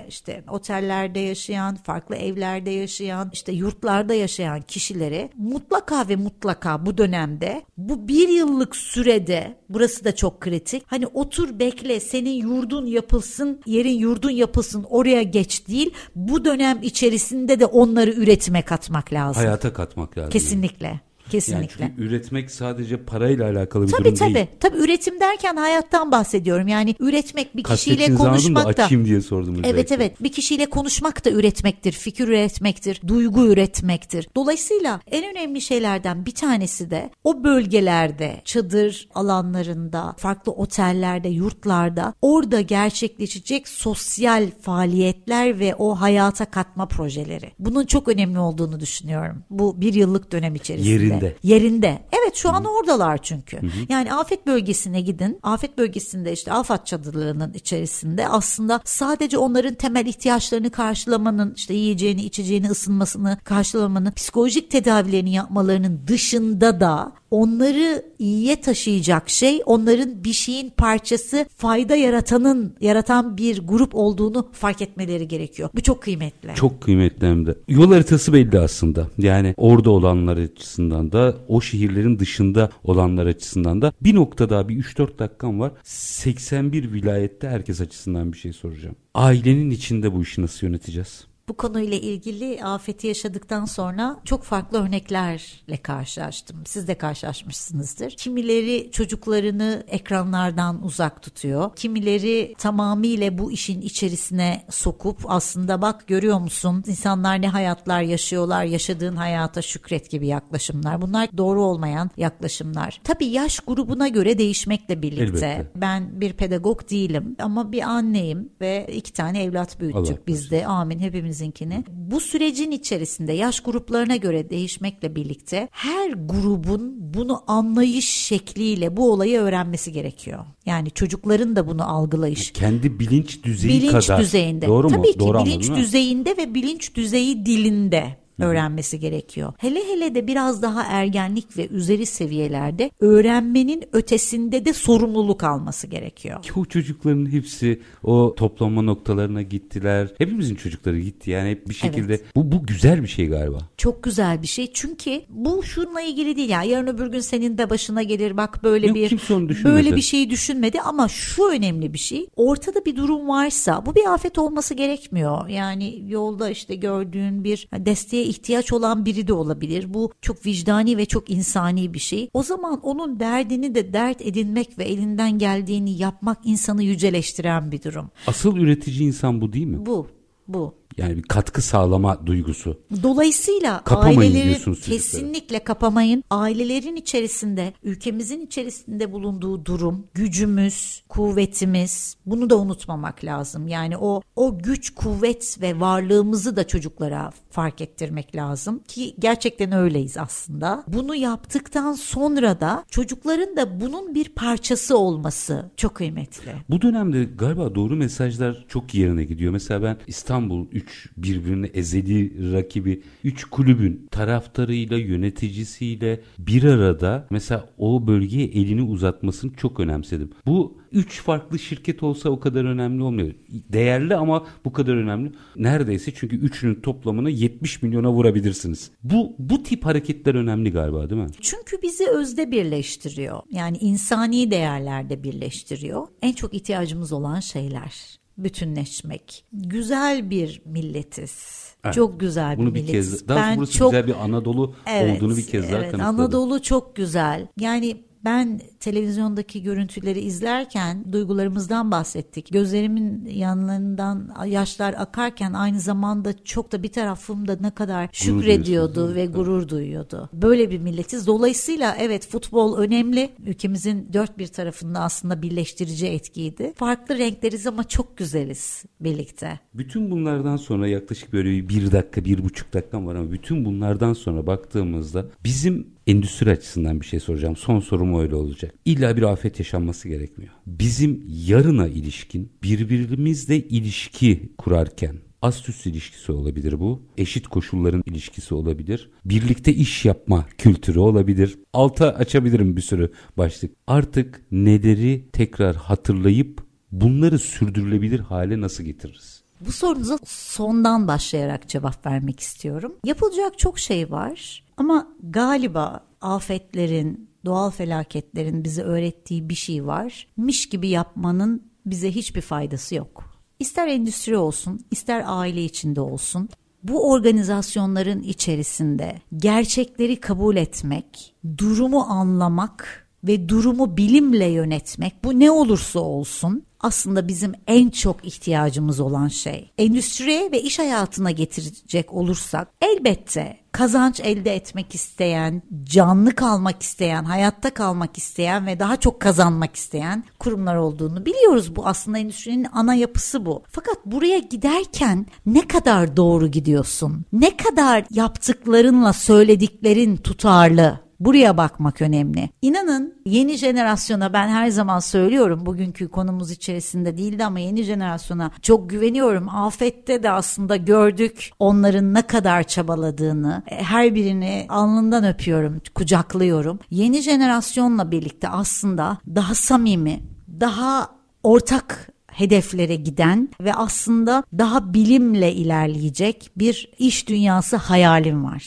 işte otellerde yaşayan, farklı evlerde yaşayan, işte yurtlarda yaşayan kişilere mutlaka ve mutlaka bu dönemde bu bir yıllık sürede burası da çok kritik. Hani otur bekle senin yurdun yapılsın, yerin yurdun yapılsın oraya geç değil. Bu dönem içerisinde de onları üretime katmak lazım. Hayata katmak lazım. Kesinlikle. Kesinlikle. Yani üretmek sadece parayla alakalı bir tabii, durum tabii, değil. Tabii üretim derken hayattan bahsediyorum. Yani üretmek bir kişiyle konuşmak da açayım diye sordum. Evet özellikle. evet bir kişiyle konuşmak da üretmektir, fikir üretmektir, duygu üretmektir. Dolayısıyla en önemli şeylerden bir tanesi de o bölgelerde, çadır alanlarında, farklı otellerde, yurtlarda orada gerçekleşecek sosyal faaliyetler ve o hayata katma projeleri. Bunun çok önemli olduğunu düşünüyorum. Bu bir yıllık dönem içerisinde. Yerinde. Yerinde. Evet şu an oradalar çünkü. Yani afet bölgesine gidin. Afet bölgesinde işte afet çadırlarının içerisinde aslında sadece onların temel ihtiyaçlarını karşılamanın işte yiyeceğini, içeceğini, ısınmasını karşılamanın, psikolojik tedavilerini yapmalarının dışında da onları iyiye taşıyacak şey onların bir şeyin parçası fayda yaratanın yaratan bir grup olduğunu fark etmeleri gerekiyor. Bu çok kıymetli. Çok kıymetli hem de. Yol haritası belli aslında. Yani orada olanlar açısından da o şehirlerin dışında olanlar açısından da bir nokta daha bir 3-4 dakikam var. 81 vilayette herkes açısından bir şey soracağım. Ailenin içinde bu işi nasıl yöneteceğiz? Bu konuyla ilgili afeti yaşadıktan sonra çok farklı örneklerle karşılaştım. Siz de karşılaşmışsınızdır. Kimileri çocuklarını ekranlardan uzak tutuyor. Kimileri tamamıyla bu işin içerisine sokup aslında bak görüyor musun insanlar ne hayatlar yaşıyorlar yaşadığın hayata şükret gibi yaklaşımlar. Bunlar doğru olmayan yaklaşımlar. Tabii yaş grubuna göre değişmekle birlikte. Elbette. Ben bir pedagog değilim ama bir anneyim ve iki tane evlat büyüttük Allah biz de. Amin hepimizinkini. Bu sürecin içerisinde yaş gruplarına göre değişmekle birlikte her grubun bunu anlayış şekliyle bu olayı öğrenmesi gerekiyor. Yani çocukların da bunu algılayış Kendi bilinç düzeyi bilinç kadar. düzeyinde. Doğru mu? Tabii ki Doğru bilinç anladım, düzeyinde ve bilinç düzeyi dilinde öğrenmesi gerekiyor. Hele hele de biraz daha ergenlik ve üzeri seviyelerde öğrenmenin ötesinde de sorumluluk alması gerekiyor. Ki o çocukların hepsi o toplanma noktalarına gittiler. Hepimizin çocukları gitti. Yani hep bir şekilde bu bu güzel bir şey galiba. Çok güzel bir şey çünkü bu şununla ilgili değil ya yarın öbür gün senin de başına gelir bak böyle Yok, bir böyle bir şeyi düşünmedi ama şu önemli bir şey ortada bir durum varsa bu bir afet olması gerekmiyor yani yolda işte gördüğün bir desteğe ihtiyaç olan biri de olabilir. Bu çok vicdani ve çok insani bir şey. O zaman onun derdini de dert edinmek ve elinden geldiğini yapmak insanı yüceleştiren bir durum. Asıl üretici insan bu değil mi? bu bu Yani bir katkı sağlama duygusu. Dolayısıyla Kapamayın ailelerin diyorsunuz çocuklara. kesinlikle kapamayın. Ailelerin içerisinde, ülkemizin içerisinde bulunduğu durum, gücümüz, kuvvetimiz bunu da unutmamak lazım. Yani o o güç, kuvvet ve varlığımızı da çocuklara fark ettirmek lazım ki gerçekten öyleyiz aslında. Bunu yaptıktan sonra da çocukların da bunun bir parçası olması çok kıymetli. Bu dönemde galiba doğru mesajlar çok yerine gidiyor. Mesela ben İstanbul 3 birbirine ezeli rakibi 3 kulübün taraftarıyla yöneticisiyle bir arada mesela o bölgeye elini uzatmasını çok önemsedim. Bu 3 farklı şirket olsa o kadar önemli olmuyor. Değerli ama bu kadar önemli. Neredeyse çünkü üçünün toplamını 70 milyona vurabilirsiniz. Bu bu tip hareketler önemli galiba değil mi? Çünkü bizi özde birleştiriyor. Yani insani değerlerde birleştiriyor. En çok ihtiyacımız olan şeyler. Bütünleşmek. Güzel bir milletiz. Evet. Çok güzel Bunu bir bir milletiz. kez daha Ben burası çok güzel bir Anadolu Evet, olduğunu bir kez daha evet, kanıtladı. Anadolu çok güzel. Yani ben televizyondaki görüntüleri izlerken duygularımızdan bahsettik. Gözlerimin yanlarından yaşlar akarken aynı zamanda çok da bir tarafımda ne kadar şükrediyordu ve gurur duyuyordu. Böyle bir milletiz. Dolayısıyla evet futbol önemli. Ülkemizin dört bir tarafında aslında birleştirici etkiydi. Farklı renkleriz ama çok güzeliz birlikte. Bütün bunlardan sonra yaklaşık böyle bir dakika, bir buçuk dakika var ama bütün bunlardan sonra baktığımızda bizim endüstri açısından bir şey soracağım. Son sorum öyle olacak. İlla bir afet yaşanması gerekmiyor. Bizim yarına ilişkin birbirimizle ilişki kurarken ast üst ilişkisi olabilir bu. Eşit koşulların ilişkisi olabilir. Birlikte iş yapma kültürü olabilir. Alta açabilirim bir sürü başlık. Artık neleri tekrar hatırlayıp bunları sürdürülebilir hale nasıl getiririz? Bu sorunuza sondan başlayarak cevap vermek istiyorum. Yapılacak çok şey var ama galiba afetlerin, doğal felaketlerin bize öğrettiği bir şey var. Miş gibi yapmanın bize hiçbir faydası yok. İster endüstri olsun, ister aile içinde olsun. Bu organizasyonların içerisinde gerçekleri kabul etmek, durumu anlamak ve durumu bilimle yönetmek bu ne olursa olsun aslında bizim en çok ihtiyacımız olan şey. Endüstriye ve iş hayatına getirecek olursak elbette kazanç elde etmek isteyen, canlı kalmak isteyen, hayatta kalmak isteyen ve daha çok kazanmak isteyen kurumlar olduğunu biliyoruz. Bu aslında endüstrinin ana yapısı bu. Fakat buraya giderken ne kadar doğru gidiyorsun? Ne kadar yaptıklarınla söylediklerin tutarlı? Buraya bakmak önemli. İnanın yeni jenerasyona ben her zaman söylüyorum bugünkü konumuz içerisinde değildi ama yeni jenerasyona çok güveniyorum. Afette de aslında gördük onların ne kadar çabaladığını. E, Her birini alnından öpüyorum, kucaklıyorum. Yeni jenerasyonla birlikte aslında daha samimi, daha ortak hedeflere giden ve aslında daha bilimle ilerleyecek bir iş dünyası hayalim var.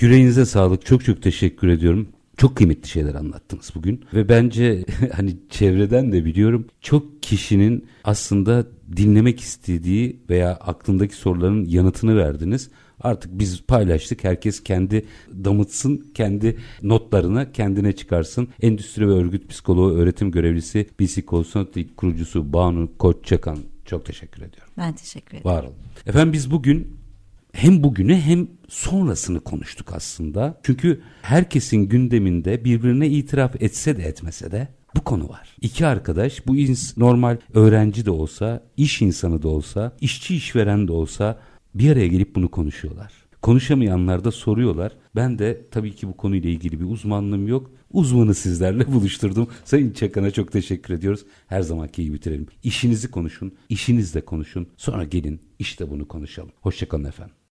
Yüreğinize sağlık. Çok çok teşekkür ediyorum. Çok kıymetli şeyler anlattınız bugün ve bence hani çevreden de biliyorum çok kişinin aslında dinlemek istediği veya aklındaki soruların yanıtını verdiniz. Artık biz paylaştık. Herkes kendi damıtsın, kendi notlarını kendine çıkarsın. Endüstri ve örgüt psikoloğu öğretim görevlisi BC Consulting kurucusu Banu Koççakan çok teşekkür ediyorum. Ben teşekkür ederim. Var olun. Efendim biz bugün hem bugünü hem sonrasını konuştuk aslında. Çünkü herkesin gündeminde birbirine itiraf etse de etmese de bu konu var. İki arkadaş bu ins normal öğrenci de olsa, iş insanı da olsa, işçi işveren de olsa bir araya gelip bunu konuşuyorlar. Konuşamayanlar da soruyorlar. Ben de tabii ki bu konuyla ilgili bir uzmanlığım yok. Uzmanı sizlerle buluşturdum. Sayın Çakan'a çok teşekkür ediyoruz. Her zamanki gibi bitirelim. İşinizi konuşun, işinizle konuşun. Sonra gelin işte bunu konuşalım. Hoşçakalın efendim.